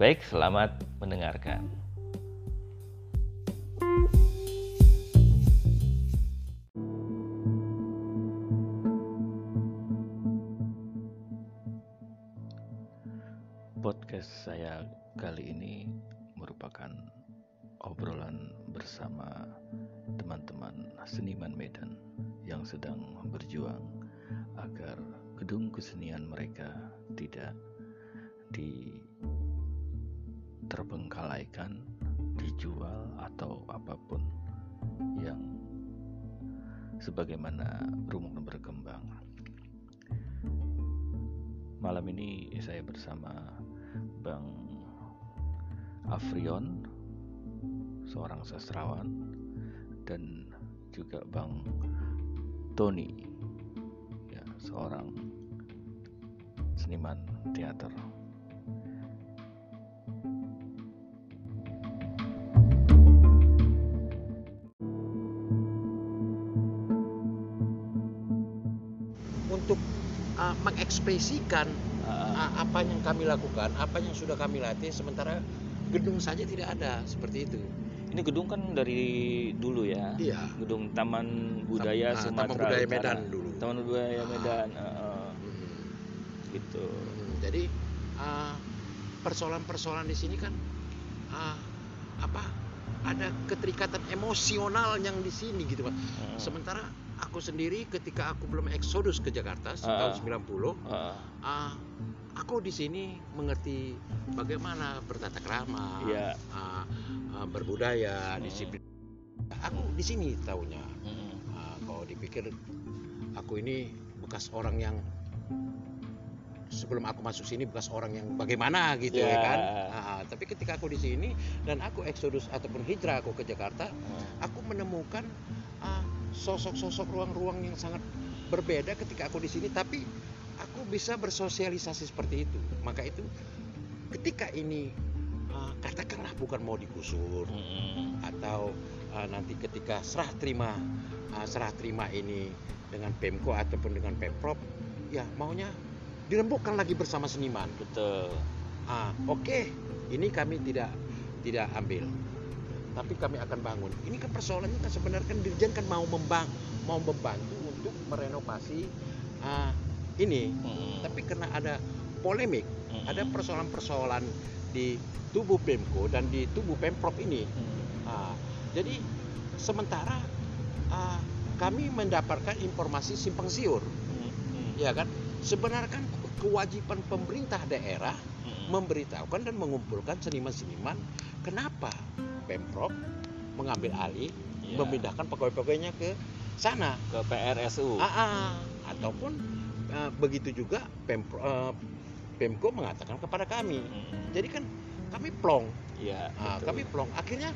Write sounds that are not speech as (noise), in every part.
Baik, selamat mendengarkan. Podcast saya kali ini merupakan obrolan bersama teman-teman seniman Medan yang sedang berjuang agar gedung kesenian mereka tidak di terbengkalaikan, dijual atau apa pun yang sebagaimana rumah berkembang. Malam ini saya bersama Bang Afrion, seorang sastrawan, dan juga Bang Tony, ya, seorang seniman teater. Mengekspresikan uh, apa yang kami lakukan, apa yang sudah kami latih, sementara gedung saja tidak ada seperti itu. Ini gedung kan dari dulu ya. Iya. Gedung Taman Budaya Tam, Sumatera Taman Budaya Utara. Medan dulu. Taman Budaya Medan. Uh, uh. Hmm. Gitu. Hmm, jadi persoalan-persoalan di sini kan uh, apa? Ada keterikatan emosional yang di sini gitu, Pak. Hmm. Sementara aku sendiri ketika aku belum eksodus ke Jakarta uh, tahun 90 uh, uh, aku di sini mengerti bagaimana bertata krama yeah. uh, uh, berbudaya uh. disiplin aku di sini tahunya uh, uh, kalau dipikir aku ini bekas orang yang sebelum aku masuk sini bekas orang yang bagaimana gitu yeah. ya kan uh, tapi ketika aku di sini dan aku eksodus ataupun hijrah aku ke Jakarta uh. aku menemukan sosok-sosok ruang-ruang yang sangat berbeda ketika aku di sini tapi aku bisa bersosialisasi seperti itu maka itu ketika ini uh, katakanlah bukan mau digusur hmm. atau uh, nanti ketika serah terima uh, serah terima ini dengan Pemko ataupun dengan Pemprov ya maunya dirembukkan lagi bersama seniman betul ah oke okay. ini kami tidak tidak ambil tapi kami akan bangun. Ini kan persoalannya kan sebenarnya kan Dirjen kan mau membang mau membantu untuk merenovasi uh, ini, hmm. tapi karena ada polemik, hmm. ada persoalan-persoalan di tubuh Pemko dan di tubuh Pemprov ini. Hmm. Uh, jadi sementara uh, kami mendapatkan informasi simpang siur, hmm. ya kan? Sebenarnya kan kewajiban pemerintah daerah hmm. memberitahukan dan mengumpulkan seniman-seniman kenapa Pemprov mengambil alih yeah. memindahkan pegawai-pegawainya ke sana ke PRSU. Ah, ah. ataupun uh, begitu juga Pemprov uh, Pemko mengatakan kepada kami. Hmm. Jadi kan kami plong. Nah, kami plong. Akhirnya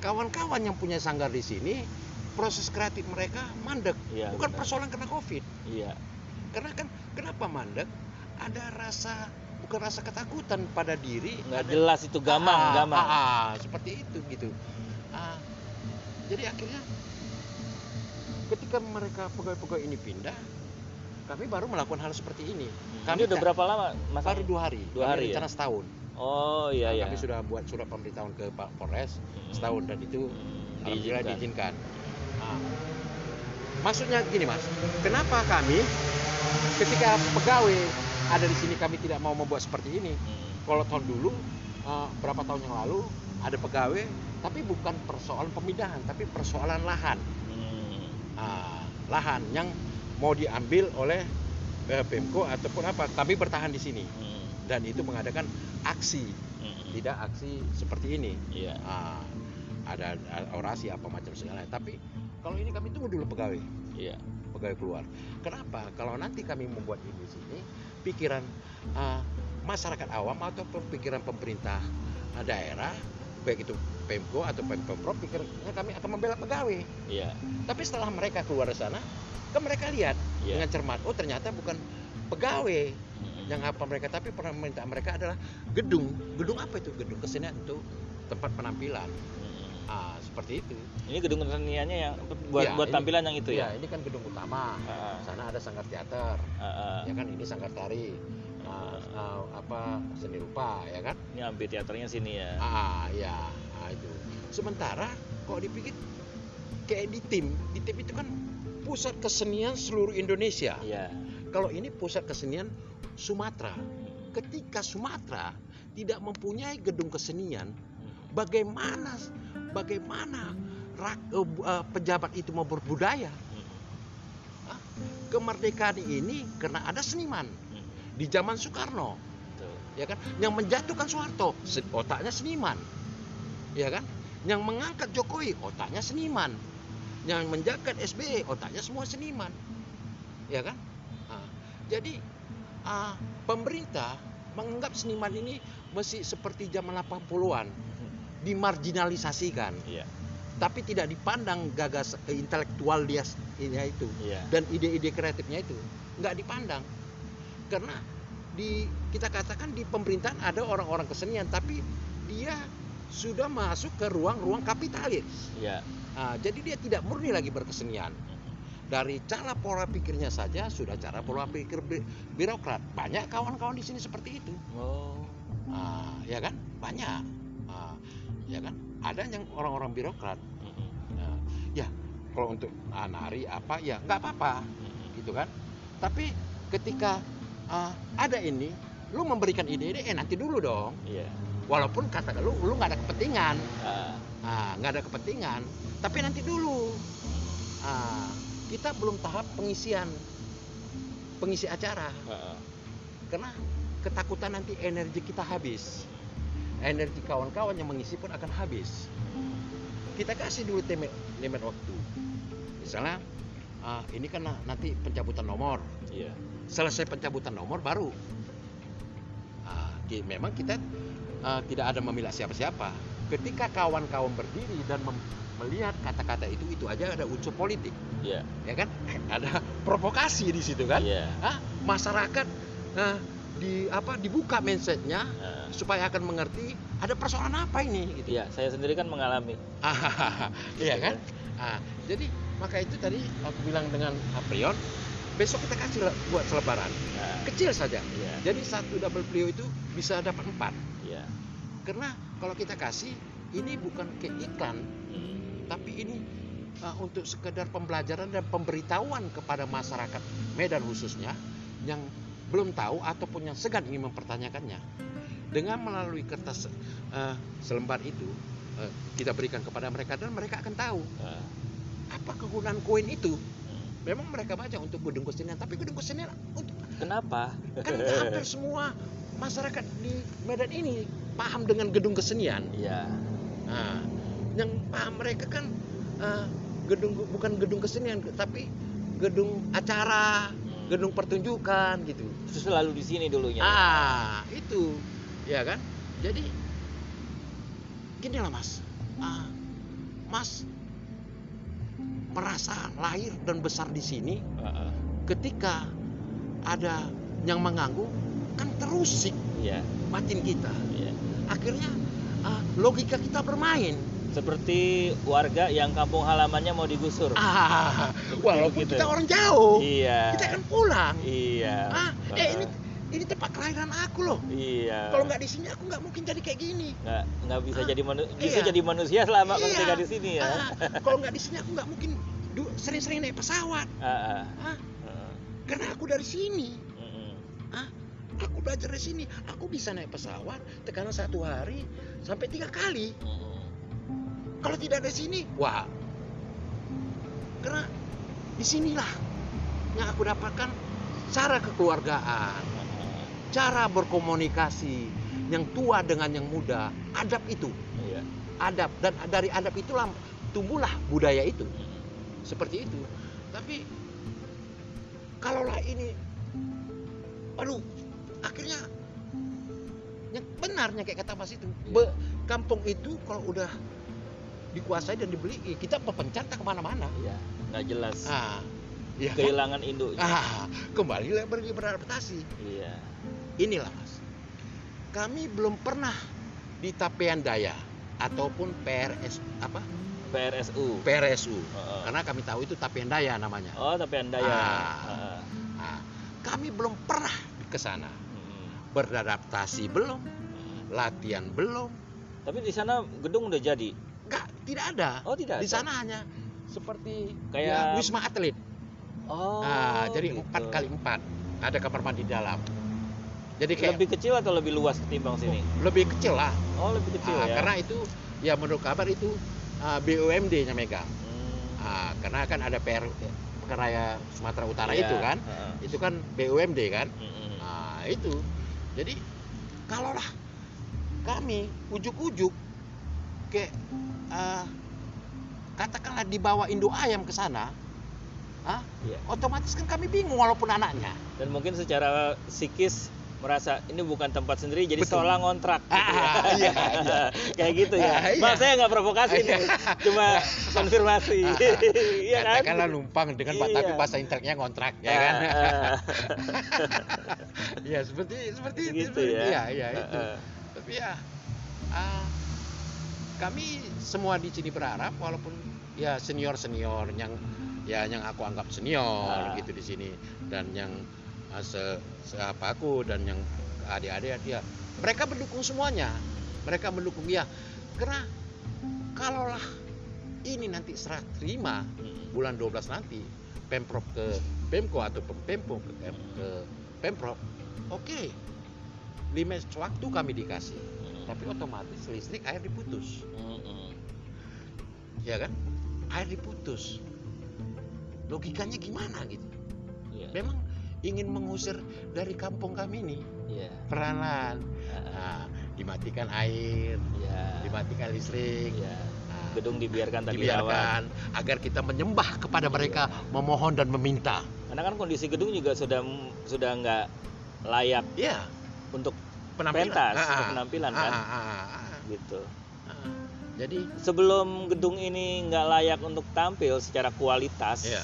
kawan-kawan yang punya sanggar di sini proses kreatif mereka mandek. Ya, Bukan benar. persoalan karena Covid. Iya. Karena kan kenapa mandek? Ada rasa bukan rasa ketakutan pada diri nggak ada, jelas itu gamang ah, gamang. ah, ah, seperti itu gitu. Ah, jadi akhirnya ketika mereka pegawai-pegawai ini pindah kami baru melakukan hal seperti ini. Hmm. kami udah berapa lama mas? baru dua hari. Dua hari rencana ya? setahun. Oh iya nah, iya. kami sudah buat surat pemberitahuan ke Pak Polres hmm. setahun dan itu hmm. alhamdulillah diizinkan. nah, maksudnya gini mas. Kenapa kami ketika pegawai ada di sini kami tidak mau membuat seperti ini. Hmm. Kalau tahun dulu uh, berapa tahun yang lalu ada pegawai, tapi bukan persoalan pemindahan, tapi persoalan lahan. Hmm. Uh, lahan yang mau diambil oleh uh, Pemko ataupun apa, kami bertahan di sini. Hmm. Dan itu mengadakan aksi, hmm. tidak aksi seperti ini. Yeah. Uh, ada orasi apa macam segala. Tapi kalau ini kami tunggu dulu pegawai. Yeah. Pegawai keluar. Kenapa? Kalau nanti kami membuat ini di sini, pikiran uh, masyarakat awam atau pikiran pemerintah eh, daerah baik itu Pemko atau Pemprov pikirnya kami akan membela pegawai. Iya. Tapi setelah mereka keluar dari sana, kan mereka lihat Iya. dengan cermat, oh ternyata bukan pegawai Mm-mm. yang apa mereka, tapi permintaan mereka adalah gedung. Gedung apa itu? Gedung kesenian untuk tempat penampilan. Ah, seperti itu. Ini gedung keseniannya yang buat Iya, buat ini- tampilan yang itu Iya, ya. ini kan gedung utama. Ah, Sana ada sanggar teater, ah, ah. ya kan ini sanggar tari. Ah, ah, apa seni rupa, ya kan? Ini amphitheaternya sini ya. Ah, ya, ah, itu. Sementara kalau dipikir kayak di tim, di tim itu kan pusat kesenian seluruh Indonesia. Iya. Kalau ini pusat kesenian Sumatera. Ketika Sumatera tidak mempunyai gedung kesenian, bagaimana bagaimana rak- bu- eh, pejabat itu mau berbudaya? Kemerdekaan ini karena ada seniman di zaman Soekarno, Betul. ya kan? Yang menjatuhkan Soeharto, otaknya seniman, ya kan? Yang mengangkat Jokowi, otaknya seniman. Yang menjaga SBY, otaknya semua seniman, ya kan? Ah, jadi ah, pemerintah menganggap seniman ini masih seperti zaman 80-an, dimarginalisasikan, Iya. tapi tidak dipandang gagas intelektual dia ini itu. Iya. dan ide-ide kreatifnya itu nggak dipandang. Karena di kita katakan di pemerintahan ada orang-orang kesenian tapi dia sudah masuk ke ruang-ruang kapitalis. Iya. Nah, jadi dia tidak murni lagi berkesenian. Dari cara pola pikirnya saja sudah cara pola pikir bi- birokrat. Banyak kawan-kawan di sini seperti itu. Oh. Ah, ya kan? Banyak ya kan? Ada yang orang-orang birokrat. Nah, ya kalau untuk ah, nari apa ya nggak apa-apa. Gitu kan? Tapi ketika ah, ada ini lu memberikan ide-ide eh nanti dulu dong. Iya. walaupun kata lu lu nggak ada kepentingan. Ah, ah, nggak ada kepentingan. Tapi nanti dulu. Ah, kita belum tahap pengisian. Pengisi acara. Ah. karena ketakutan nanti energi kita habis energi kawan-kawan yang mengisi pun akan habis. Kita kasih dulu limit, limit waktu. Misalnya ah, ini kan na- nanti pencabutan nomor. Iya. selesai pencabutan nomor baru. Ki- memang kita ah, tidak ada memilah siapa-siapa. Ketika kawan-kawan berdiri dan melihat kata-kata itu itu aja ada unsur politik. Iya. ya kan? (laughs) Ada provokasi di situ kan? Iya. Ah, masyarakat ah, di apa dibuka mindsetnya supaya akan mengerti ada persoalan apa ini gitu Iya, saya sendiri kan mengalami. (laughs) iya kan Ah, jadi maka itu tadi aku bilang dengan Aprion besok kita kasih buat selebaran Nah, kecil saja iya. jadi satu double plio itu bisa dapat empat Iya. karena kalau kita kasih ini bukan ke iklan Mm. tapi ini uh, untuk sekedar pembelajaran dan pemberitahuan kepada masyarakat Medan khususnya yang belum tahu ataupun yang segan ingin mempertanyakannya dengan melalui kertas uh, selembar itu uh, kita berikan kepada mereka dan mereka akan tahu Ah. apa kegunaan koin itu Mm. memang mereka baca untuk gedung kesenian tapi gedung kesenian untuk Kenapa? kan hampir (laughs) semua masyarakat di Medan ini paham dengan gedung kesenian Iya. Nah, yang paham mereka kan eh, gedung bukan gedung kesenian tapi gedung acara, Hmm. Gedung pertunjukan gitu. Terus selalu di sini dulunya. Ah, itu. Ya kan? Jadi gini lah Mas. Ah, mas merasa lahir dan besar di sini Ah, ah. ketika ada yang mengganggu kan terusik Iya. batin kita. Iya. Akhirnya ah, logika kita bermain. Seperti warga yang kampung halamannya mau digusur. Ah, walaupun Gitu. kita orang jauh, Iya. kita kan pulang. Iya. Ah, eh ini ini tempat kelahiran aku loh. Iya. Kalau nggak di sini aku nggak mungkin jadi kayak gini. nggak nggak bisa Ah, jadi manusia bisa iya. jadi manusia selama Iya. tinggal di sini ya. Ah, kalau nggak di sini aku nggak mungkin sering-sering naik pesawat. Ah, ah. Ah, Ah, karena aku dari sini. Ah, aku belajar dari sini. Aku bisa naik pesawat tekanan satu hari sampai tiga kali. Mm-mm. Kalau tidak dari sini, wah. Karena di sinilah yang aku dapatkan cara kekeluargaan. cara berkomunikasi yang tua dengan yang muda adab itu Iya. adab dan dari adab itulah tumbuhlah budaya itu seperti itu tapi kalaulah ini aduh akhirnya yang benarnya kayak kata Mas itu. Iya. Be- kampung itu kalau udah dikuasai dan dibeli, eh, kita pepencar tak ke mana-mana. Iya, nggak jelas. Ah, kan? Kehilangan induknya. Ah, kembali lagi ber- beradaptasi. Iya. Inilah Mas. Kami belum pernah di Tapean Daya ataupun PRS apa? PRSU. PRSU. Heeh. Karena kami tahu itu Tapean Daya namanya. Oh, tapi anda ya. Ah. Heeh. Nah, kami belum pernah ke sana. Mm. Beradaptasi belum, latihan belum. Tapi di sana gedung udah jadi. Enggak, tidak ada. Oh, tidak Di ada? sana hanya seperti Kayak- ya, wisma atlet. Oh. nah, jadi gitu. empat kali empat. Ada kamar mandi di dalam. Jadi kayak Lebih kecil atau lebih luas ketimbang sini? lebih kecil lah. Oh, lebih kecil Ah, ya. Karena itu ya menurut kabar itu ah, BUMD-nya megang. Hmm. Ah, karena kan ada PR Pekaraya Sumatera Utara Iya, itu kan. heeh. Itu kan BUMD kan. Mm-mm. Nah, itu. Jadi kalaulah kami ujuk-ujuk ke ah, katakanlah dibawa induk ayam ke sana, ah, Iya. otomatis kan kami bingung walaupun anaknya. Dan mungkin secara psikis merasa ini bukan tempat sendiri jadi Betul. seolah ngontrak gitu ya. Ah, iya, iya. (laughs) kayak gitu ya. Ah, iya. Maaf saya nggak provokasi nih, cuma konfirmasi. (laughs) Iya kan? Katakanlah numpang dengan Pak tapi Iya. bahasa inteleknya ngontrak ya Ah, kan. ah. (laughs) ya seperti seperti itu. Gitu seperti- ya. Iya, iya itu. Ah, ah. Tapi ya ah, kami semua di sini berharap walaupun ya senior senior yang ya yang aku anggap senior Ah. gitu di sini dan yang ah, se, se apa aku dan yang adik-adik ya mereka mendukung semuanya mereka mendukung ya karena kalaulah ini nanti serah terima Mm. bulan 12 nanti pemprov ke pemko atau pemprov ke, ke pemprov oke lima waktu kami dikasih tapi otomatis listrik air diputus Mm-mm. ya kan air diputus logikanya gimana gitu Iya. memang ingin mengusir dari kampung kami ini Iya. peranan Ah, ah. nah, dimatikan air Iya. dimatikan listrik Iya. nah, Gedung dibiarkan tak dirawat. dibiarkan agar kita menyembah kepada mereka memohon dan meminta Karena kan kondisi gedung juga sudah sudah nggak layak ya untuk penampilan pentas, Ah, untuk ah. penampilan Ah, kan. ah, ah, ah. Gitu. Ah. jadi Sebelum gedung ini nggak layak untuk tampil secara kualitas, ya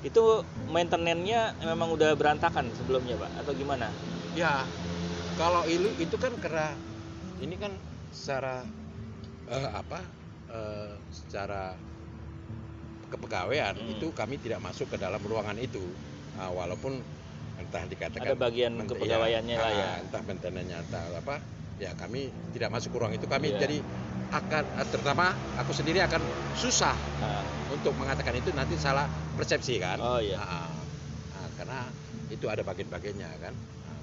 itu maintenance-nya memang udah berantakan sebelumnya, Pak, atau gimana? ya kalau itu itu kan karena ini kan secara eh, apa eh, secara kepegawaian Hmm. itu kami tidak masuk ke dalam ruangan itu Ah, walaupun entah dikatakan Ada bagian kepegawaiannya lah ya. ah, entah entah apa ya kami tidak masuk ke ruang itu kami Iya. jadi akan terutama aku sendiri akan susah Ah, untuk mengatakan itu nanti salah persepsi kan Oh iya. Ah, karena itu ada bagian-bagiannya kan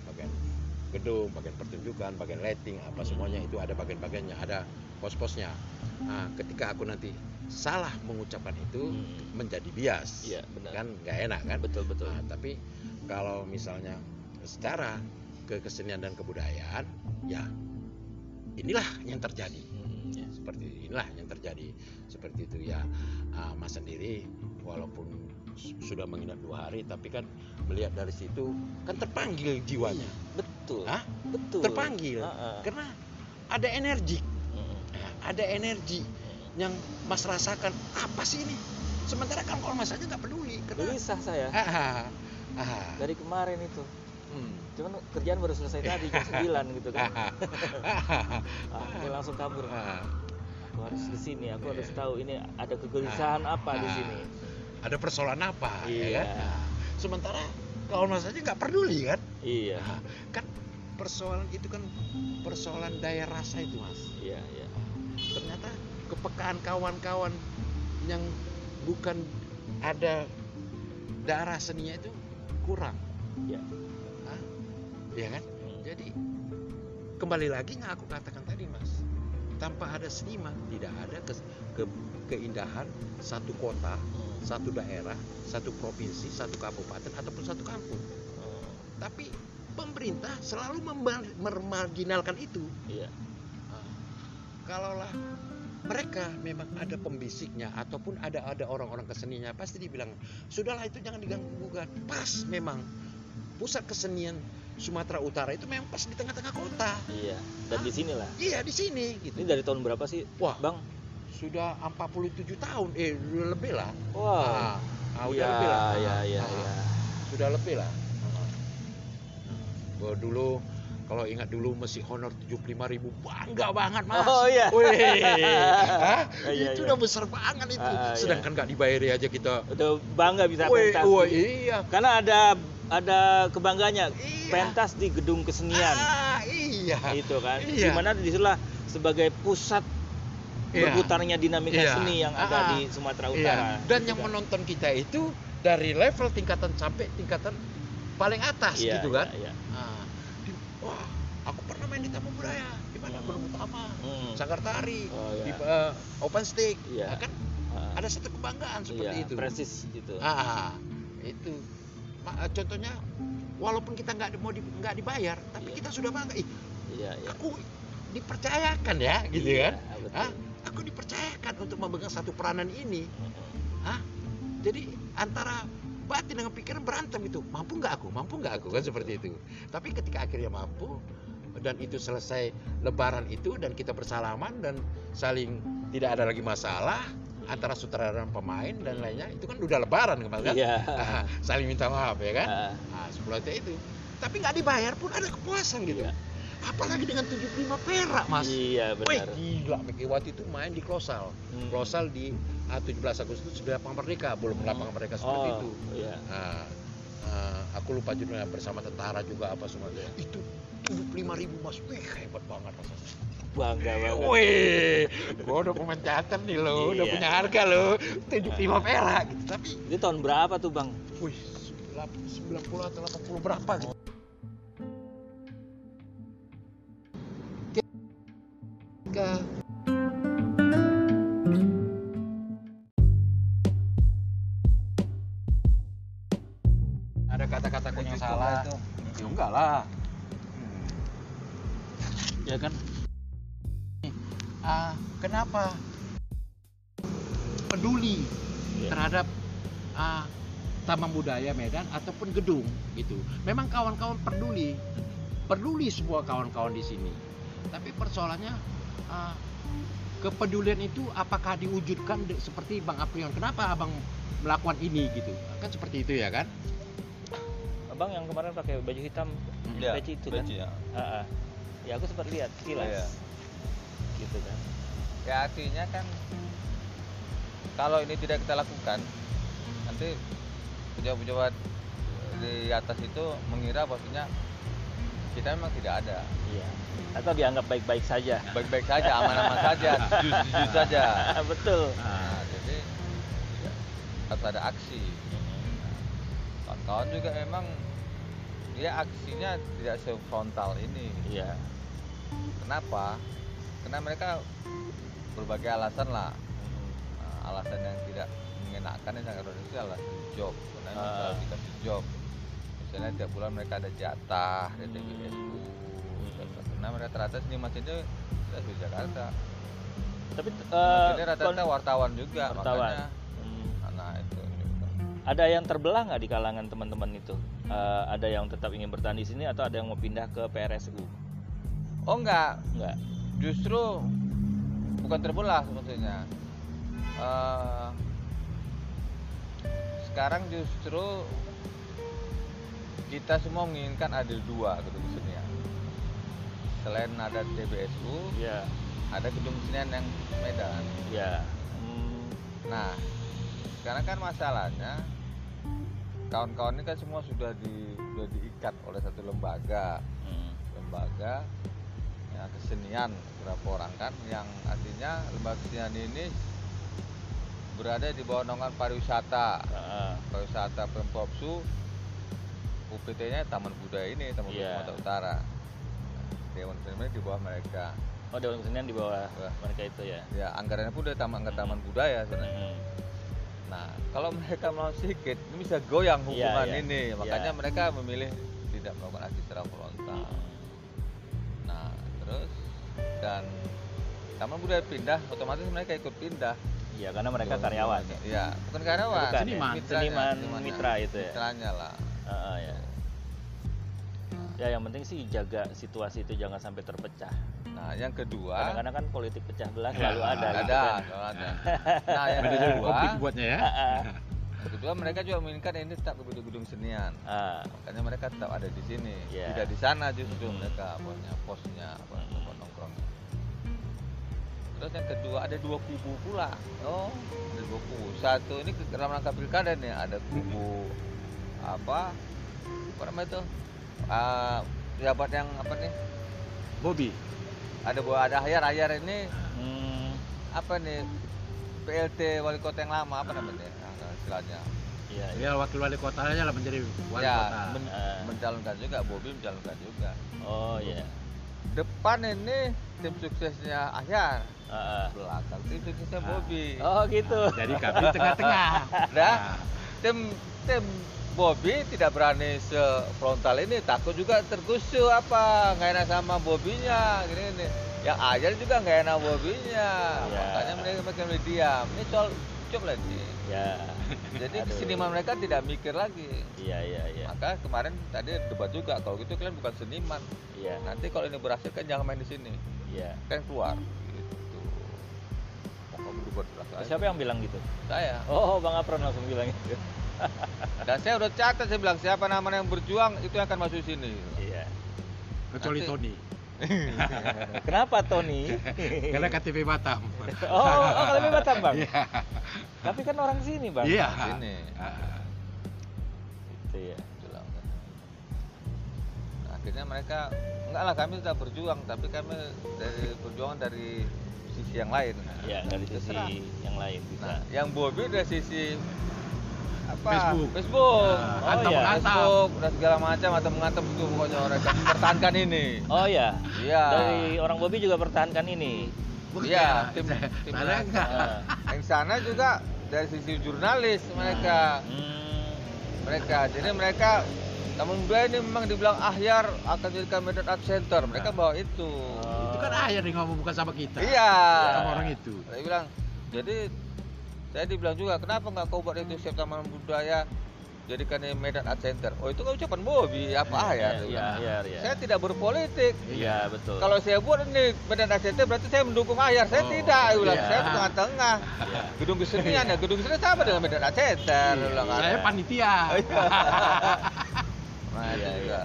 bagian gedung bagian pertunjukan bagian lighting apa semuanya itu ada bagian-bagiannya ada pos-posnya Nah, ketika aku nanti salah mengucapkan itu Hmm. menjadi bias Iya, benar. kan nggak enak kan Betul betul. Tapi kalau misalnya secara ke kesenian dan kebudayaan ya inilah yang terjadi. Hmm, ya, seperti inilah yang terjadi. Seperti itu ya. Ah, Mas sendiri walaupun su- sudah menginap dua hari tapi kan melihat dari situ kan terpanggil jiwanya. Betul. Hah? Betul. terpanggil. Ah, ah. karena ada energi. Nah, ada energi yang Mas rasakan apa sih ini? Sementara kan kalau Mas aja nggak peduli karena Gelisah saya ah, ah, dari kemarin itu. hmm. Cuman kerjaan baru selesai tadi jam (laughs) 9 gitu kan. (laughs) Ah, Ah, ini langsung kabur. ah. Aku harus ke sini, aku harus Iya. tahu ini ada kegelisahan apa di Ah. sini. ada persoalan apa Iya. ya kan? Sementara kalau Mas aja nggak peduli kan Iya. Kan persoalan itu kan persoalan daya rasa itu mas Iya, iya. ternyata kepekaan kawan-kawan yang bukan ada darah seninya itu kurang Iya. Hah? Iya kan Hmm. jadi kembali lagi yang aku katakan tadi mas tanpa ada seniman tidak ada ke, ke- keindahan satu kota Hmm. satu daerah satu provinsi satu kabupaten ataupun satu kampung Hmm. tapi pemerintah selalu memarginalkan itu Iya. Ah, kalaulah mereka memang ada pembisiknya ataupun ada ada orang-orang keseninya pasti dibilang sudahlah itu jangan diganggu gugat pas memang pusat kesenian Sumatera Utara itu memang pas di tengah-tengah kota. Iya. Dan di sini lah. Iya di sini gitu. Ini dari tahun berapa sih, Wah. Bang? Sudah 47 tahun, eh lebih lah. Ah, ah, udah Iya, lebih lah. iya, iya, Ah, iya. Sudah lebih lah. Gua dulu kalau ingat dulu masih honor 75.000 ribu bangga banget mas. Oh, iya. Wih, (laughs) Hah? Iya, itu iya. udah besar banget itu. Ah, ah, iya. Sedangkan nggak dibayari aja kita. Udah bangga bisa Wih, pentas. wih, iya. Karena ada ada kebanggaannya Iya. pentas di gedung kesenian. Ah, iya. Itu kan. Iya. Di mana di situlah sebagai pusat Iya. berputarnya dinamika Iya. seni yang ada Ah, di Sumatera Iya. Utara. Dan Gitu yang kan. menonton kita itu dari level tingkatan sampai tingkatan paling atas Iya, gitu kan. iya, iya. Nah, di- wah, aku pernah main di Taman Budaya di mana Hmm. Gunung Utama, Hmm. Sanggar Tari, Oh, iya. di eh, Open Stick, Iya. Ya kan Ah, ada satu kebanggaan seperti iya, itu. Presis gitu. Ah, itu. Ma- eh, contohnya, walaupun kita nggak mau di- nggak dibayar, tapi Iya. kita sudah bangga. Ih, Iya, iya. aku dipercayakan ya, gitu Iya, kan? betul. Hah? Aku dipercayakan untuk memegang satu peranan ini. Hah? Jadi antara batin dengan pikiran berantem itu. Mampu nggak aku? Mampu nggak aku? Kan seperti itu. Tapi ketika akhirnya mampu dan itu selesai lebaran itu dan kita bersalaman dan saling tidak ada lagi masalah antara sutradara dan pemain dan lainnya itu kan udah lebaran kemarin kan Iya. Ah, saling minta maaf ya kan Ah, nah itu tapi nggak dibayar pun ada kepuasan gitu Iya. Apalagi dengan 75 perak mas. Iya, Wih benar. gila. Miki waktu itu main di Klosal. Hmm. Klosal di ah, 17 Agustus sudah lapangan merdeka. Belum lapangan merdeka seperti oh, itu. Iya. nah, ah, aku lupa judulnya. Bersama tentara juga apa semua itu. 75 ribu mas. Wih hebat banget rasanya. Bangga banget. wih gua udah pemain teater nih lo. Udah Iya. punya harga lo. 75 perak gitu. Tapi Itu tahun berapa tuh, Bang? wih 90 atau 80 berapa gitu Ketika ada kata-kata yang Cukup salah lah itu. ya enggak lah Ya kan? ah kenapa peduli Iya. terhadap ah, taman budaya Medan ataupun gedung gitu. Memang kawan-kawan peduli, peduli semua kawan-kawan di sini. Tapi persoalannya kepedulian itu apakah diwujudkan de- seperti Bang Aprion? Kenapa Abang melakukan ini gitu? Kan seperti itu ya kan? Abang yang kemarin pakai baju hitam, Iya, peci itu kan? peci, ya. Ah, ah. Ya aku sempat lihat sekilas. Iya. Gitu kan. ya artinya kan kalau ini tidak kita lakukan nanti pejabat-pejabat di atas itu mengira bahwasanya kita memang tidak ada Iya. Atau dianggap baik-baik saja. baik-baik saja aman-aman saja (laughs) jujur saja Betul. nah, jadi ya, harus ada aksi kawan-kawan juga memang ya aksinya tidak sefrontal ini Iya. kenapa karena mereka berbagai alasan lah Nah, alasan yang tidak mengenakan yang sangat Indonesia alasan job karena Ah. misalnya dikasih job misalnya tiap bulan mereka ada jatah dari Hmm. TBSU Hmm. Karena mereka rata sini masjidnya tidak di Jakarta Tapi masjidnya rata-rata wartawan juga wartawan. makanya Hmm. nah itu juga. ada yang terbelah nggak di kalangan teman-teman itu? Eh, ada yang tetap ingin bertahan di sini atau ada yang mau pindah ke PRSU? oh enggak Enggak. justru bukan terbelah sebetulnya Eh, sekarang justru kita semua menginginkan ada dua gedung kesenian selain ada TBSU Iya. ada gedung kesenian yang Medan Iya. Hmm. nah sekarang kan masalahnya kawan-kawan ini kan semua sudah di sudah diikat oleh satu lembaga Hmm. lembaga ya, kesenian beberapa orang kan yang artinya lembaga kesenian ini berada di bawah naungan pariwisata Ah, pariwisata Pemprov Su UPT-nya Taman Budaya ini Taman Iya. Budaya Sumatera Utara Dewan Kesenian di bawah mereka Oh, Dewan Kesenian di bawah Wah. mereka itu ya. ya anggarannya pun dari Taman anggaran Taman Budaya sebenarnya Hmm. nah kalau mereka mau sedikit ini bisa goyang Iya, hubungan iya. ini makanya Iya. mereka memilih tidak melakukan aksi secara frontal Nah, terus dan Taman Budaya pindah, otomatis mereka ikut pindah. Iya, karena mereka Tuh, karyawan. gimana? Iya, bukan karyawan. Bukan, Seniman. ya. Seniman, mitranya, mitra itu ya. Mitranya lah. Ah, ah, ya. Ya yang penting sih jaga situasi itu jangan sampai terpecah. Nah, yang kedua Kadang-kadang kan politik pecah belah Ya, selalu ada. gitu ada, kan. ada. (laughs) Nah, yang kedua, buatnya ya. Yang kedua mereka juga menginginkan ini tetap di gedung-gedung senian. ah. Makanya mereka tetap ada di sini, Ya. tidak di sana justru Hmm. mereka punya posnya, apa tempat nongkrongnya. Terus yang kedua ada dua kubu pula. Oh, Ada dua kubu. Satu ini ke dalam rangka pilkada nih ada kubu apa? Apa namanya itu? Pejabat yang apa nih? Bobby. Ada buah ada ayar ayar ini hmm, apa nih? PLT wali kota yang lama apa namanya? Nah, istilahnya. iya, iya. Dia wakil wali kotanya lah menjadi wali ya, kota. men- Ah. mencalonkan juga, Bobi mencalonkan juga. Oh iya. Depan ini tim suksesnya Ahyar, Ah, ah. belakang tim suksesnya Ah. Bobi. Oh gitu. Jadi kami (laughs) tengah-tengah. Dah. Nah, Tim tim Bobi tidak berani sefrontal ini, takut juga tergusur apa, nggak enak sama Bobinya, gini nih. Yang Ahyar juga nggak enak Bobinya, Ya. makanya mereka mulai diam. Ini soal cukup lagi. Ya. Jadi Aduh. keseniman mereka tidak mikir lagi. Iya iya iya. Maka kemarin tadi debat juga, kalau gitu kalian bukan seniman. Iya. Nanti kalau ini berhasil kan jangan main di sini. Iya. kan keluar gitu mau kamu berbuat keras aja. Siapa yang bilang gitu? saya Oh, Bang Apron langsung bilang gitu. Dan saya udah catat saya bilang siapa namanya yang berjuang itu yang akan masuk sini Iya. kecuali Nanti- Tony. (laughs) Kenapa Tony? (laughs) Karena KTP Batam. Oh, oh kalau Batam bang. Iya. Tapi kan orang sini bang. Iya. sini Ah, Gitu ya. Nah, akhirnya mereka enggak lah kami tetap berjuang tapi kami dari perjuangan dari sisi yang lain Ya dari sisi Terserah. yang lain bisa. nah yang Bobby dari sisi apa Facebook. Facebook Ah, Oh, iya. Facebook dan segala macam atau mengantem itu pokoknya mereka pertahankan ini Oh ya. iya Dari orang Bobby juga pertahankan ini. bukan. Iya, tim- tim lain. enggak. Ah. yang sana juga dari sisi jurnalis mereka Hmm. mereka jadi mereka namun dua ini memang dibilang ahyar akan jadikan medan art center mereka Nah. bawa itu Oh. Itu kan ayah yang ngomong bukan sama kita. iya Sama orang itu. saya bilang jadi saya dibilang juga kenapa nggak kau buat itu siap taman budaya jadikan ini medan art center oh itu kan ucapan Bobby apa Iya, Iya, iya, bilang. iya, iya. saya tidak berpolitik Iya, betul. kalau saya buat ini medan art center berarti saya mendukung ahyar saya Oh, tidak dia bilang iya. saya di tengah-tengah Iya. gedung kesenian ya gedung kesenian sama dengan medan art center dia bilang kan. Saya panitia. (laughs) nah itu Iya, juga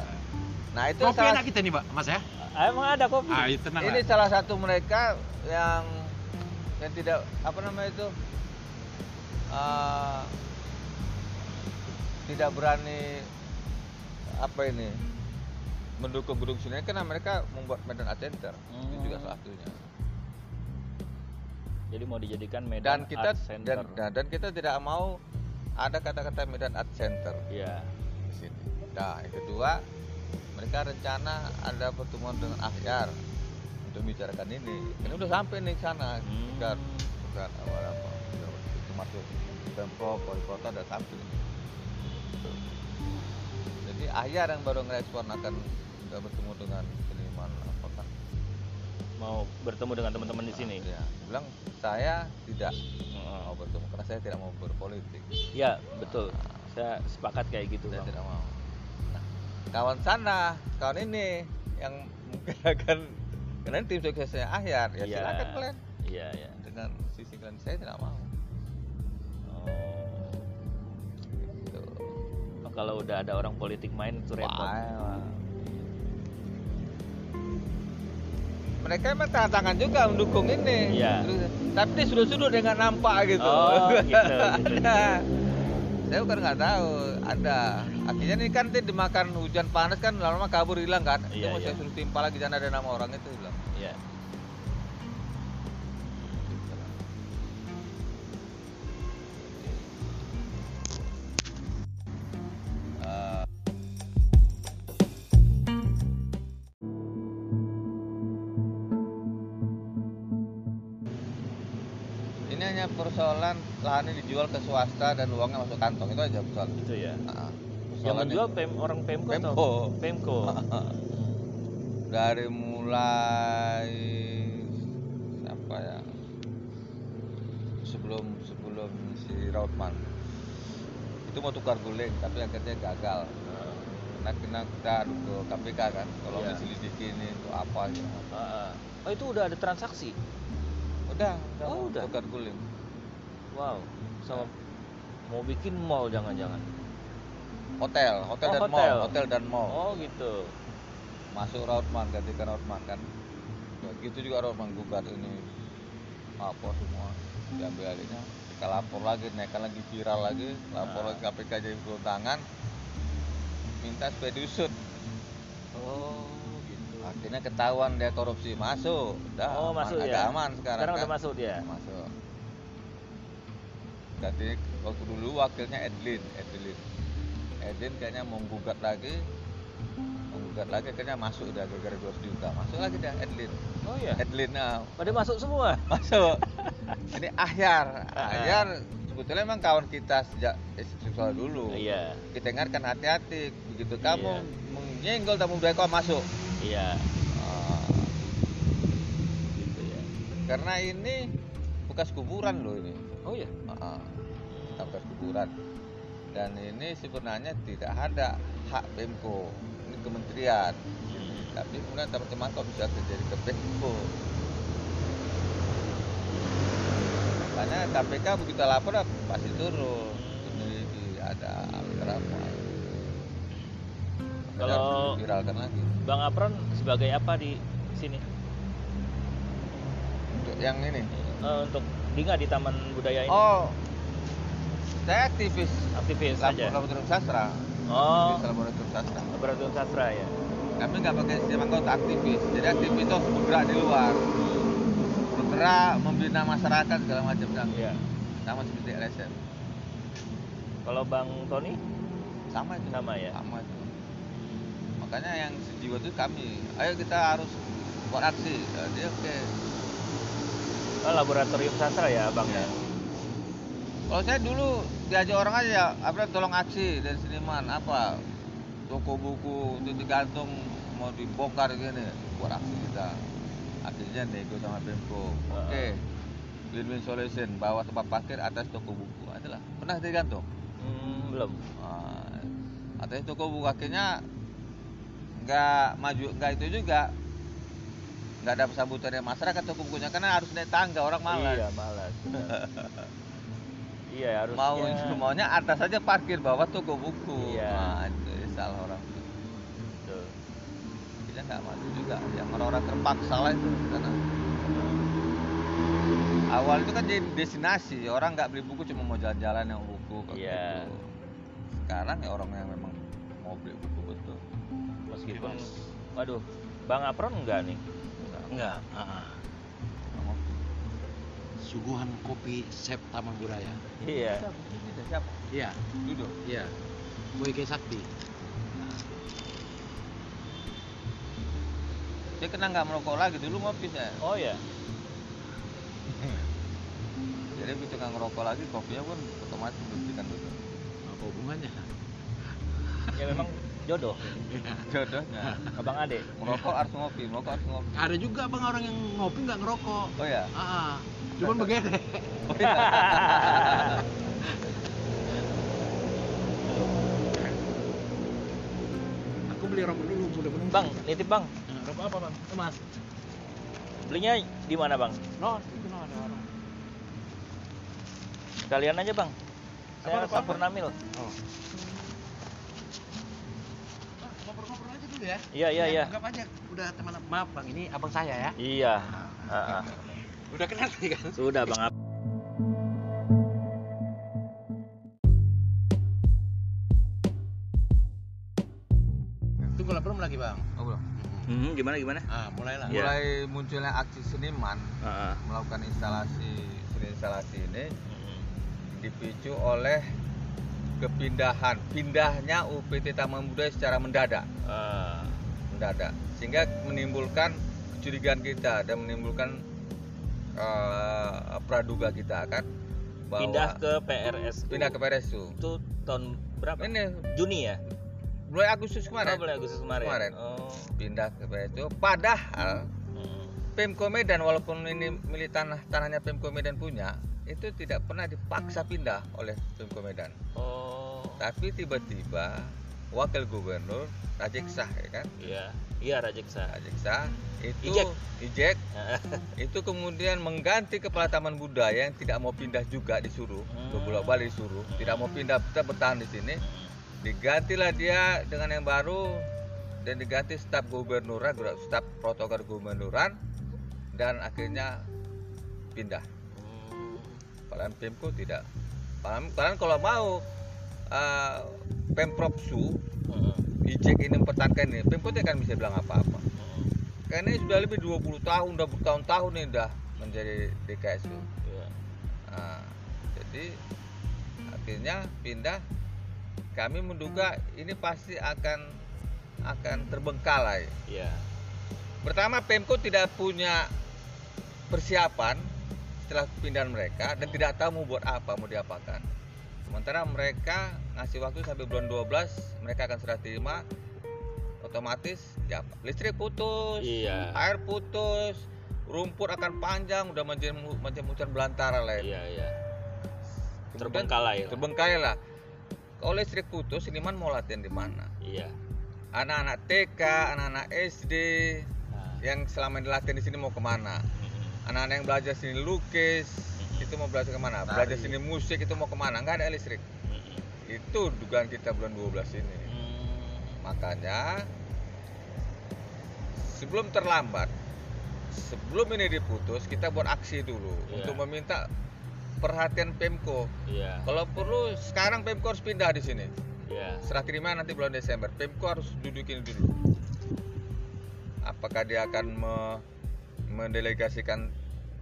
nah itu Kopi salah, enak kita nih, Pak, Mas ya? Ah, emang ada kopi. Ah, itu tenang. ini lah. salah satu mereka yang yang tidak apa namanya itu ah, tidak berani apa ini mendukung gedung seni karena mereka membuat Medan Art Center itu juga Hmm. salah satunya Jadi mau dijadikan dan Medan kita Art Center. dan, dan dan kita tidak mau ada kata-kata Medan Art Center Iya. di sini. Nah, yang kedua, mereka rencana ada pertemuan dengan Ahyar untuk membicarakan ini. Ini udah sampai nih sana, Hmm. bukan bukan awal apa itu masuk pemprov wali kota udah sampai. Jadi Ahyar yang baru ngerespon akan nggak bertemu dengan seniman kota. Mau bertemu dengan teman-teman di sini. Ya, bilang saya tidak mau bertemu karena saya tidak mau berpolitik. Iya, betul. Saya sepakat kayak gitu, saya Bang. tidak mau nah, kawan sana kawan ini yang mungkin (laughs) akan karena tim suksesnya akhir ya Iya. silakan kalian Iya, iya. dengan sisi kalian saya tidak mau kalau udah ada orang politik main itu repot. Wah, mereka emang tangan tangan juga mendukung ini Iya. tapi di sudut-sudut dengan nampak gitu Oh, (laughs) gitu, gitu, ada saya bukan nggak tahu ada akhirnya ini kan nanti dimakan hujan panas kan lama-lama kabur hilang kan itu Iya, saya iya. suruh timpa lagi jangan ada nama orang itu bilang Iya. Dijual ke swasta dan uangnya masuk kantong itu aja persoalan. Itu ya. Nah, Yang menjual itu. pem, orang Pemko, Pemko. atau Pemko. dari mulai apa ya sebelum sebelum si Rautman itu mau tukar guling tapi akhirnya gagal karena kena kita adu ke KPK kan kalau Iya. diselidiki ini itu apa gitu. Ah, ah. oh itu udah ada transaksi udah udah Oh, udah. tukar guling wow sama mau bikin mall jangan-jangan. Hotel hotel Oh, dan hotel. mall hotel dan mall. Oh gitu. Masuk Rautman gantikan Rautman kan? Ya, gitu juga Rautman gugat ini. Apa semua diambil alihnya kita lapor lagi naikkan lagi viral lagi. Lapor Ah. lagi KPK jadi turun tangan. Minta supaya diusut. Oh gitu. Akhirnya ketahuan dia korupsi. Masuk. Udah oh masuk ya? aman sekarang, sekarang kan? udah masuk dia? Masuk jadi waktu dulu wakilnya Edlin Edlin. Edlin kayaknya mau gugat lagi. Mau gugat lagi akhirnya masuk udah gara-gara 200 juta. Masuk lagi dia Edlin. Oh ya Edlin nah, pada masuk semua? (laughs) Masuk. (laughs) Ini Ahyar. Ahyar sebetulnya memang kawan kita sejak seksual dulu. Iya. Kita ingatkan hati-hati begitu kamu Iya. menyenggol tamu budaya kau masuk. Iya. Ah, gitu ya. Karena ini bekas kuburan loh ini oh ya Ah, bekas kuburan. Dan ini sebenarnya tidak ada hak Pemko. Ini kementerian. Tapi kemudian teman-teman kok bisa terjadi ke Pemko? Karena KPK begitu lapor pasti turun. Memiliki ada berapa Kalau- viralkan lagi. Bang Apron sebagai apa di sini? Untuk yang ini? Eh, untuk Dinga di Taman Budaya ini? Oh. Saya aktivis. Aktivis saja laboratorium sastra. Oh. Aktivis laboratorium sastra. Laboratorium sastra ya. Kami nggak pakai sistem anggota aktivis. Jadi aktivis itu harus bergerak di luar. Bergerak membina masyarakat segala macam kan Iya. sama seperti LSM kalau Bang Tony? Sama itu. Sama ya? sama itu. Makanya yang sejiwa itu kami. Ayo kita harus buat aksi. Jadi oke oh, laboratorium sastra ya Bang ya? Kalau saya dulu diajak orang aja apa tolong aksi dari seniman apa toko buku itu digantung mau dibongkar gini buat aksi kita. Akhirnya nego sama Pemko oke win-win solution bawa tempat parkir atas toko buku. Adalah pernah digantung? Hmm, belum. Nah, atas toko buku. Akhirnya nggak maju nggak itu juga nggak ada sambutan dari masyarakat toko bukunya karena harus naik tangga orang malas iya malas (laughs) iya harusnya mau maunya atas saja parkir bawah toko buku Iya. nah itu salah orang Betul. kita nggak maju juga yang orang-orang terpaksa lah itu karena awal itu kan jadi destinasi orang nggak beli buku cuma mau jalan-jalan yang buku Iya. gitu. sekarang ya orang yang memang mau beli buku betul meskipun waduh Bang Apron enggak nih enggak. Nggak mau. suguhan kopi Sep Taman Budaya. Iya. Siapa? Iya. Duduk. Iya. Boyke Sakti. Saya kena nggak merokok lagi dulu ngopi saya oh ya (laughs) jadi begitu nggak ngerokok lagi kopinya pun otomatis berhentikan dulu. Apa hubungannya? Ya memang (laughs) jodoh. (laughs) Jodohnya. Abang ade. Merokok harus ngopi merokok harus ngopi. Ada juga bang orang yang ngopi nggak ngerokok. Oh ya ah cuman begini. Oh, iya. (laughs) aku beli rokok dulu penuh bang nitip bang. Nah, rokok apa bang? Mas. Belinya di mana bang? No itu no ada orang sekalian aja bang. Saya? Sampurnamil oh Ah, dulu ya? Iya iya iya. Anggap aja udah teman maaf bang ini abang saya ya. Iya. Ah, ah. udah kenal nih kan? Sudah bang. Tunggu lapar lagi bang? Oh, belum. Hmm, gimana gimana? Ah mulailah Iya. mulai munculnya aksi seniman Ah, ah. melakukan instalasi instalasi ini dipicu oleh kepindahan. Pindahnya UPT Taman Budaya secara mendadak Ah, mendadak sehingga menimbulkan kecurigaan kita dan menimbulkan eh, praduga kita kan? Bahwa pindah ke PRS pindah ke PRSU itu. Tahun berapa? Ini. Juni ya? Mulai Agustus oh, kemarin bulan Agustus kemarin? Kemarin. oh. Pindah ke PRSU padahal Hmm. Pemko Medan walaupun ini milik tanah tanahnya Pemko Medan punya itu tidak pernah dipaksa pindah oleh Pemko Medan. Oh. Tapi tiba-tiba wakil gubernur Rajeksah ya kan Iya. Iya Rajeksa. Rajeksah itu Ijek. Ijek itu kemudian mengganti kepala taman budaya yang tidak mau pindah juga disuruh Hmm. beberapa balik disuruh tidak mau pindah tetap bertahan di sini digantilah dia dengan yang baru dan diganti staf gubernuran staf protokol gubernuran dan akhirnya pindah Hmm. Padahal Pemko tidak Padahal padahal kalau mau uh, Pemprov Su Hmm. Ijek ini mempertahankan ini tidak akan bisa bilang apa-apa Hmm. karena ini sudah lebih 20 tahun udah bertahun-tahun ini udah menjadi DKSU Iya. Nah, jadi akhirnya pindah kami menduga ini pasti akan akan terbengkalai Iya. pertama Pemko tidak punya persiapan setelah pindahan mereka dan tidak tahu mau buat apa mau diapakan sementara mereka ngasih waktu sampai bulan 12 mereka akan serah terima otomatis ya listrik putus Iya. air putus rumput akan panjang udah macam macam hujan belantara lah ya. Iya, iya. Kemudian Terbengkalai lah. terbengkalai lah kalau listrik putus seniman mau latihan di mana Iya. anak-anak TK anak-anak SD Nah. yang selama ini latihan di sini mau ke mana anak-anak yang belajar seni lukis itu mau belajar ke mana Tari. belajar seni musik itu mau ke mana nggak ada listrik Hmm. itu dugaan kita bulan 12 ini Hmm. makanya sebelum terlambat sebelum ini diputus kita buat aksi dulu Iya. untuk meminta perhatian Pemko Iya. kalau perlu sekarang Pemko harus pindah di sini Iya. serah terima nanti bulan Desember Pemko harus dudukin dulu apakah dia akan me- mendelegasikan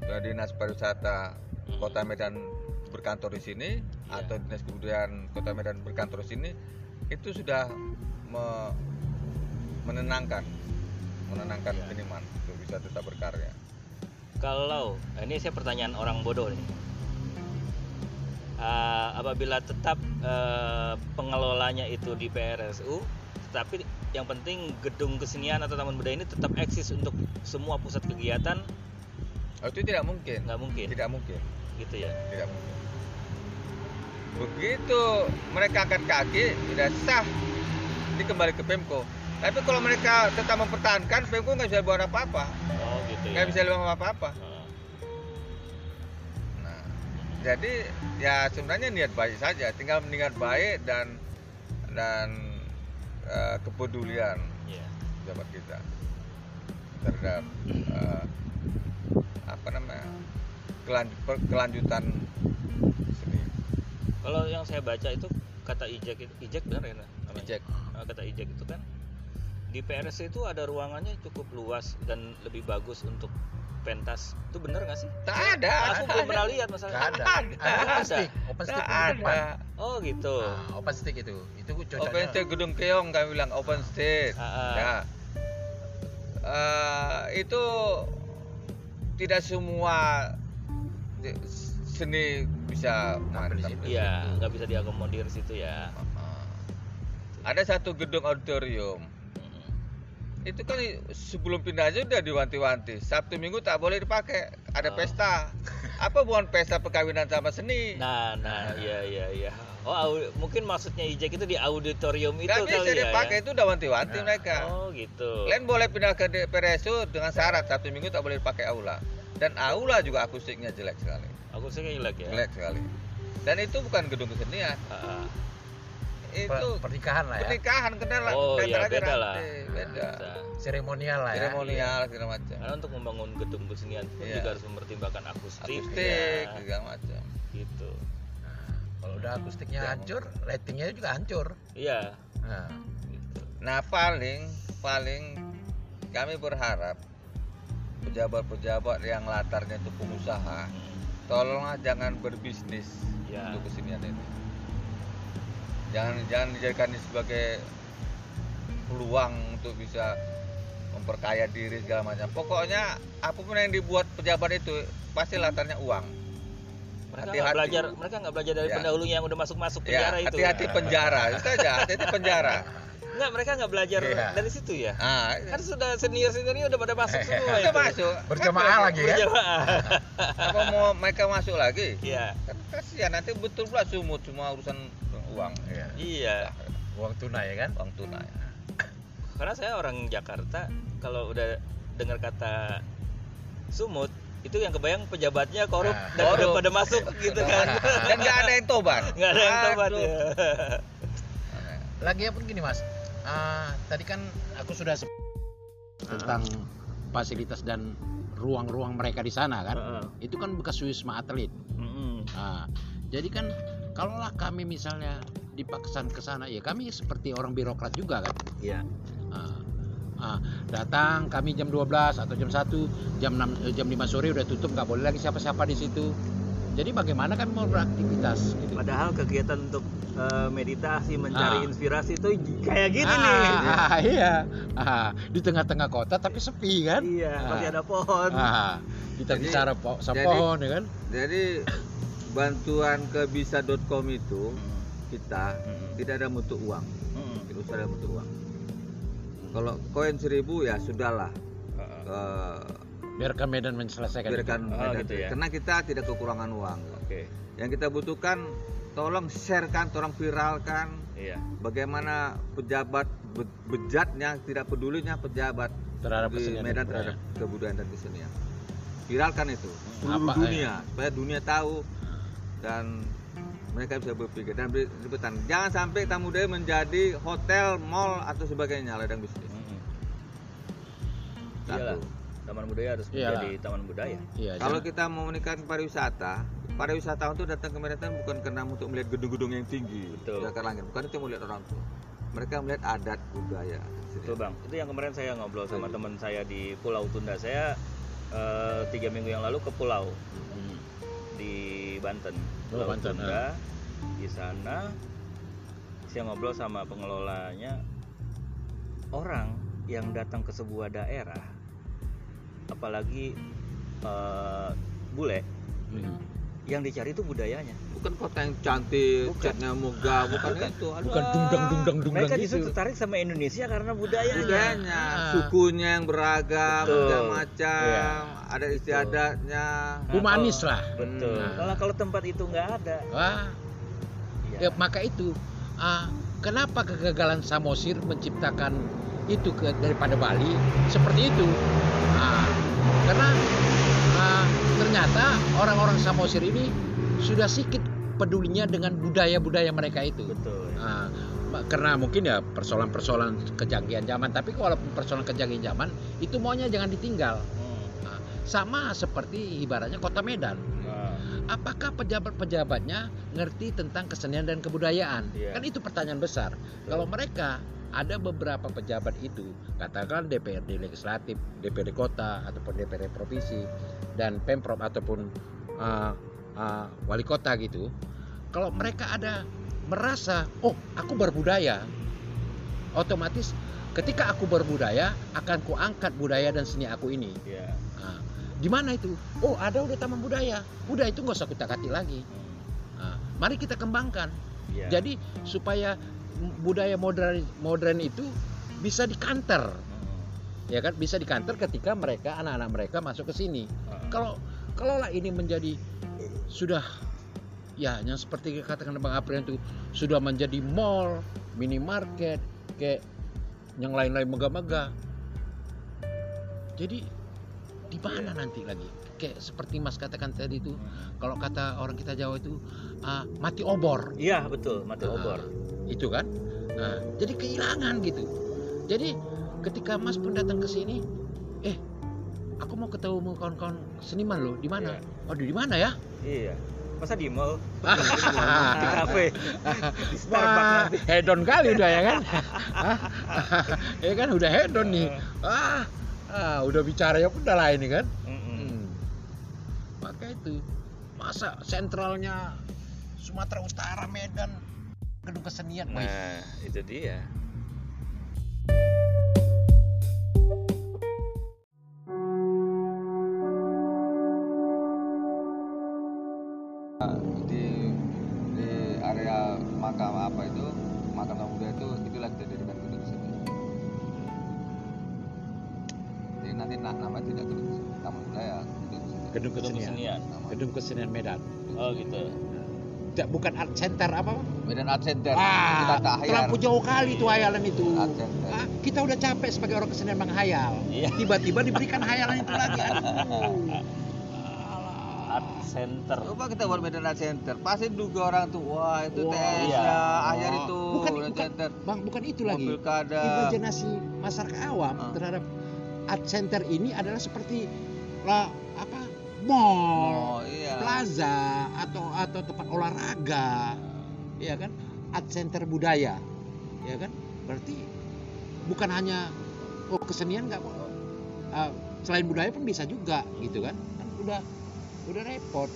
eh, dinas pariwisata kota Medan berkantor di sini Iya. atau dinas kebudayaan kota Medan berkantor di sini itu sudah me- menenangkan menenangkan Iya. seniman untuk bisa tetap berkarya Kalau ini saya pertanyaan orang bodoh nih. Ah, apabila tetap eh, pengelolanya itu di PRSU, tapi yang penting gedung kesenian atau taman budaya ini tetap eksis untuk semua pusat kegiatan, oh, itu tidak mungkin nggak mungkin, tidak mungkin gitu ya? tidak mungkin begitu mereka angkat kaki sudah sah. Ini kembali ke Pemko. Tapi kalau mereka tetap mempertahankan Pemko nggak bisa buat apa-apa. Oh gitu ya. nggak bisa bilang apa-apa. Ah, nah jadi ya sebenarnya niat baik saja. Tinggal niat baik dan dan eh, kepedulian Iya. pejabat kita terhadap eh, apa namanya kelan- kelanjutan seni Kalau yang saya baca itu kata Ijek itu Ijek benar ya? namanya? Ijek. Ah, kata Ijek itu kan di PRS itu ada ruangannya cukup luas dan lebih bagus untuk pentas. Itu benar nggak sih? tak ada Aku belum pernah lihat masalah. Nggak ada. Ada. Ada open stick, open stick depan. ada Oh gitu. Nah, open stick itu, itu cocoknya. open stage gedung keong kami bilang open stage Ah, ah. ya Eh, itu tidak semua seni bisa mantap Iya, situ. nggak bisa diakomodir situ ya. Ah. ada satu gedung auditorium Mm-mm. itu kan sebelum pindah aja udah diwanti-wanti Sabtu Minggu tak boleh dipakai ada Oh. pesta apa bukan pesta perkawinan sama seni Nah, nah, iya iya iya. Oh, mungkin maksudnya Ijek itu di auditorium itu nggak bisa kali ya. dipakai ya? itu udah wanti-wanti Nah. mereka Oh, gitu. kalian boleh pindah ke PRSU dengan syarat Sabtu Minggu tak boleh dipakai aula dan aula juga akustiknya jelek sekali Aku sih jelek ya. jelek sekali dan itu bukan gedung kesenian. Per- itu pernikahan lah ya. pernikahan kenal lah Oh, iya beda lah. beda. Seremonial lah ya. seremonial segala macam Karena untuk membangun gedung kesenian pun Iya. juga harus mempertimbangkan akustik, akustik ya. segala macam gitu. Nah, kalau udah akustiknya Ya, hancur, lightingnya juga hancur. Iya, Nah, gitu. nah paling paling kami berharap pejabat-pejabat yang latarnya itu pengusaha tolonglah jangan berbisnis Ya. untuk kesenian ini jangan jangan dijadikan ini sebagai peluang untuk bisa memperkaya diri segala macam pokoknya apa pun yang dibuat pejabat itu pasti latarnya uang Mereka nggak belajar, mereka nggak belajar dari Ya. pendahulunya yang udah masuk-masuk ya penjara itu. hati-hati ya. penjara itu aja hati-hati penjara Nggak, mereka nggak belajar Iya. dari situ ya. ah Kan sudah senior seniornya udah pada masuk semua. udah masuk berjamaah Apa lagi ya. Berjamaah. apa mau mereka masuk lagi Iya, kan kasihan nanti betul pula sumut semua urusan uang Iya. iya. uang tunai ya kan uang tunai karena saya orang Jakarta kalau udah dengar kata sumut itu yang kebayang pejabatnya korup Nah, dan udah korup. pada masuk gitu kan dan nggak ada yang tobat nggak ada yang tobat ya lagi pun gini mas Ah, tadi kan aku sudah se- tentang fasilitas dan ruang-ruang mereka di sana kan Heeh. itu kan bekas wisma atlet. Nah, jadi kan kalaulah kami misalnya dipaksakan ke sana ya kami seperti orang birokrat juga kan Iya. Ah, ah, datang kami jam 12 atau jam 1 jam 6 eh, jam 5 sore udah tutup nggak boleh lagi siapa-siapa di situ jadi bagaimana kami mau beraktivitas gitu. padahal kegiatan untuk eh, meditasi mencari Ah. inspirasi itu kayak gini ah, nih (laughs) ah, iya Ah, di tengah-tengah kota tapi sepi kan iya Ah. masih ada pohon Ah, kita Jadi- bicara po sama jadi- pohon ya kan jadi bantuan ke bisa.com itu kita Mm-mm. tidak ada untuk uang tidak usah ada untuk uang kalau koin seribu ya sudahlah Heeh. Eh, biarkan Medan menyelesaikan biarkan Oh, Medan. gitu ya. karena kita tidak kekurangan uang. Oke. Yang kita butuhkan tolong sharekan tolong viralkan. Iya. Bagaimana pejabat be- bejatnya tidak pedulinya pejabat terhadap di Medan terhadap kebudayaan dan kesenian. Viralkan itu. Seluruh Apa, dunia. supaya dunia tahu dan mereka bisa berpikir dan ber- bertahan. jangan sampai tamu budaya menjadi hotel mall atau sebagainya ladang bisnis. Mm-mm. Satu. Iyalah. Taman budaya harus Iyalah. menjadi taman budaya iya kalau kita mau meningkatkan pariwisata pariwisata untuk datang ke Medan bukan karena untuk melihat gedung-gedung yang tinggi Betul. atas langit bukan itu melihat orang tua mereka melihat adat budaya Betul bang, itu yang kemarin saya ngobrol sama teman saya di Pulau Tunda. Saya eh, tiga minggu yang lalu ke pulau Hmm. di Banten, Oh, Pulau Banten, Tunda. Di sana saya ngobrol sama pengelolanya. Orang yang datang ke sebuah daerah, apalagi eh, bule, Hmm. yang dicari itu budayanya. bukan kota yang cantik Bukan. catnya megah bukan, itu Aduh, bukan dungdang dungdang dungdang Mereka gitu justru tertarik sama Indonesia karena budayanya. budayanya Ah. sukunya yang beragam macam-macam Iya. ada istiadatnya Nah, humanis kalau- lah Betul. Hmm. Kalau kalau tempat itu nggak ada, Wah, ya, ya, maka itu ah, kenapa kegagalan Samosir menciptakan itu ke, daripada Bali seperti itu? Ah, karena ah, ternyata orang-orang Samosir ini sudah sedikit pedulinya dengan budaya-budaya mereka itu. betul. Ah, ma- karena mungkin ya persoalan-persoalan kejanggihan zaman, tapi walaupun persoalan kejanggihan zaman itu maunya jangan ditinggal. Hmm. Ah, sama seperti ibaratnya kota Medan. Nah, apakah pejabat-pejabatnya ngerti tentang kesenian dan kebudayaan? Iya. Kan itu pertanyaan besar. Kalau mereka ada beberapa pejabat itu, katakan DPRD legislatif, DPRD kota ataupun DPRD provinsi dan pemprov ataupun uh, uh, wali kota gitu. Kalau mereka ada merasa, oh aku berbudaya, otomatis ketika aku berbudaya akan kuangkat budaya dan seni aku ini. ya. Nah, di mana itu? Oh, ada udah taman budaya. Udah itu nggak usah kutak-atik lagi. Hmm. Nah, mari kita kembangkan. Ya. Jadi supaya budaya modern modern itu bisa dikanter, ya kan? Bisa dikanter ketika mereka anak-anak mereka masuk ke sini. Hmm. Kalau kalau lah ini menjadi sudah ya yang seperti katakan Bang April itu sudah menjadi mall, minimarket, kayak yang lain-lain megah-megah. Jadi di mana Iya. nanti lagi? Kayak seperti Mas katakan tadi itu, Hmm. kalau kata orang kita Jawa itu ah, mati obor, Iya betul, mati Ah. obor. itu kan? Nah, jadi kehilangan gitu. Jadi ketika Mas pun datang ke sini, eh, aku mau ketemu kawan-kawan seniman loh, di mana? Iya. Waduh, di mana ya? Iya. Masa di mall? (laughs) di kafe, di Starbucks nanti. hedon kali udah ya kan? (laughs) Ya kan udah hedon nih. Ah, ah udah bicara ya udah lah ini kan. Mm-mm. Hmm. Maka itu masa sentralnya Sumatera Utara Medan gedung kesenian. Wih, Nah, itu dia. di di area makam apa itu makam tamu budaya itu itulah kita jadikan gedung seni jadi nanti na- namanya tidak gedung tamu budaya gedung seni gedung Gedung kesenian. kesenian. Gedung kesenian Medan. Oh gitu. Tidak bukan art center apa Medan Art Center ah kita tak hayal terlampau jauh kali itu hayalan itu Art Center. ah, kita udah capek sebagai orang kesenian menghayal Iya. tiba-tiba diberikan hayalan itu lagi (laughs) aduh art center Coba kita buat Medan Art Center, pasti duga orang tuh, wah itu Wah. TS Iya. ya, akhir itu bukan, Medan bukan Center. bang bukan itu lagi Mobil kada. imajinasi masyarakat awam Ah. terhadap art center ini adalah seperti lah, apa mall Oh iya. plaza atau atau tempat olahraga. Ya kan? Art center budaya. Ya kan? Berarti bukan hanya oh kesenian nggak Uh, selain budaya pun bisa juga gitu kan? Kan udah udah repot.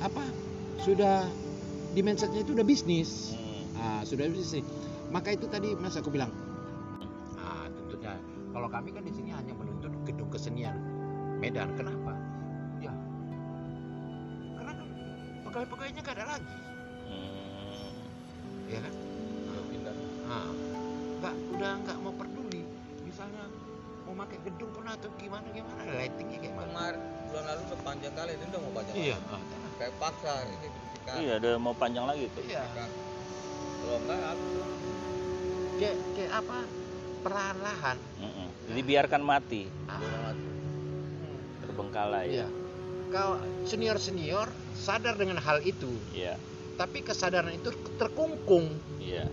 Apa? Sudah dimensinya itu udah bisnis. Hmm. ah sudah bisnis maka itu tadi mas aku bilang. Ah tentunya. Kalau kami kan di sini hanya menuntut gedung kesenian Medan. Kenapa pegawai-pegawainya nggak ada lagi. Hmm. ya kan? Udah pindah. ah. Nggak udah nggak mau peduli. Misalnya mau pakai gedung pun atau gimana gimana? Lightingnya kayak mana Kemarin bulan lalu udah panjang kali, ini udah mau panjang. iya. lagi. Kayak pasar ini bersihkan. iya udah mau panjang lagi tuh iya. Kalau enggak aku kayak kayak apa? Perlahan-lahan. Mm-mm. dibiarkan mati. Ah, terbengkalai. Iya. Kalau senior senior sadar dengan hal itu. Iya. Tapi kesadaran itu terkungkung. Iya.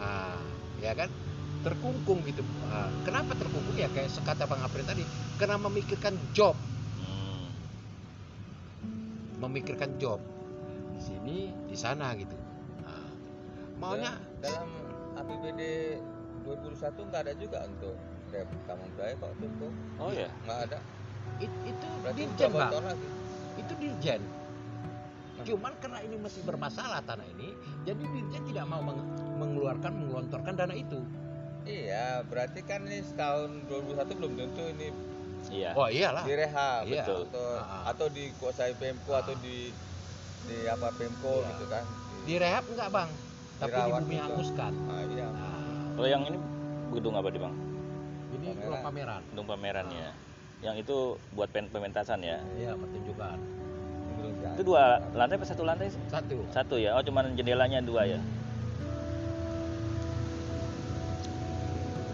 Ah ya kan? Terkungkung gitu. Ah, kenapa terkungkung? Ya kayak sekata bang April tadi karena memikirkan job. Hmm. memikirkan job. Di sini? Di sana gitu. Ah, maunya dalam APBD 2021 nggak ada juga untuk rep taman budaya kok tuh oh ya nggak ada? It- itu berarti dirjen bang itu dirjen cuman karena ini masih bermasalah tanah ini jadi dirjen tidak mau meng- mengeluarkan mengelontorkan dana itu. Iya berarti kan ini setahun 2021 belum tentu ini iya. Oh iyalah. direhab Iya. betul. Atau, Ah. atau dikuasai Pemko Ah. atau di di apa Pemko Iya. gitu kan. Direhab enggak bang? Tapi Dirawat dibumi gitu. hanguskan ah, iya. Nah, kalau yang ini gedung apa di bang? Ini Pameran. ruang pameran gedung pamerannya yang itu buat pementasan ya? Iya pertunjukan Itu dua lantai apa satu lantai satu. Satu ya? Oh cuman jendelanya dua ya?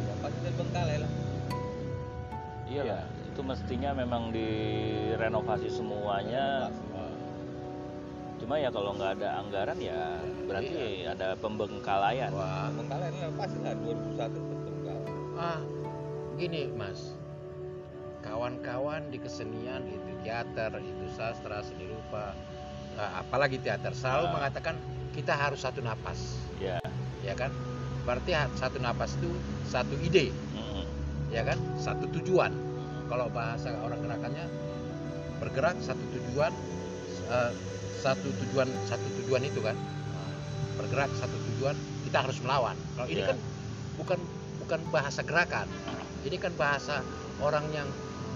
Ya pasti terbengkalai lah. Iyalah itu mestinya memang direnovasi semuanya. Cuma ya kalau nggak ada anggaran ya berarti ada pembengkalaian wah terbengkalai lah pasti lah 2001 terbengkalai ah gini mas kawan-kawan di kesenian itu teater itu sastra seni rupa ah, apalagi teater. Selalu Ah. mengatakan kita harus satu napas. Ya. Ya kan? Berarti satu napas itu satu ide. Mm-mm. ya kan? Satu tujuan. Kalau bahasa orang gerakannya bergerak satu tujuan eh, satu tujuan satu tujuan itu kan? Bergerak satu tujuan kita harus melawan. Kalau ini Iya. kan bukan bukan bahasa gerakan. Ini kan bahasa orang yang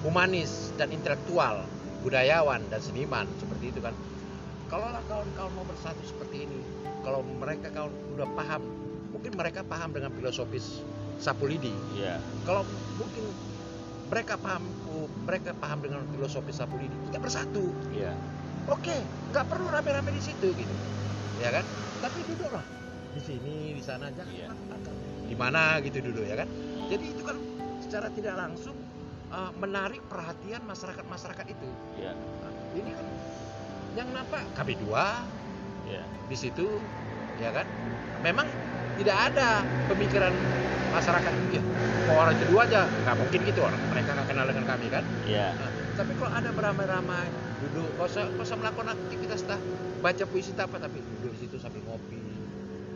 humanis dan intelektual budayawan dan seniman seperti itu kan. Kalau lah kawan-kawan mau bersatu seperti ini kalau mereka kawan udah paham mungkin mereka paham dengan filosofis Sapulidi. Iya. kalau mungkin mereka paham oh, mereka paham dengan filosofi Sapulidi kita bersatu. Iya. oke nggak perlu rame-rame di situ gitu. Ya kan? Tapi duduklah di sini di sana jangan Iya. di mana gitu dulu ya kan? Jadi itu kan secara tidak langsung uh, menarik perhatian masyarakat masyarakat itu. Iya. Nah, ini kan yang nampak kami dua Iya. di situ ya kan? Memang tidak ada pemikiran masyarakat ya mau orang kedua aja nggak mungkin gitu. Orang mereka nggak kenal dengan kami kan? Iya. Nah, tapi kalau ada beramai-ramai duduk nggak usah usah melakukan aktivitas dah. Baca puisi tak apa tapi duduk di situ sambil ngopi.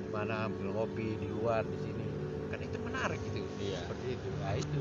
Di mana ambil ngopi di luar di sini. Kan itu menarik gitu. Iya. seperti itu. Nah itu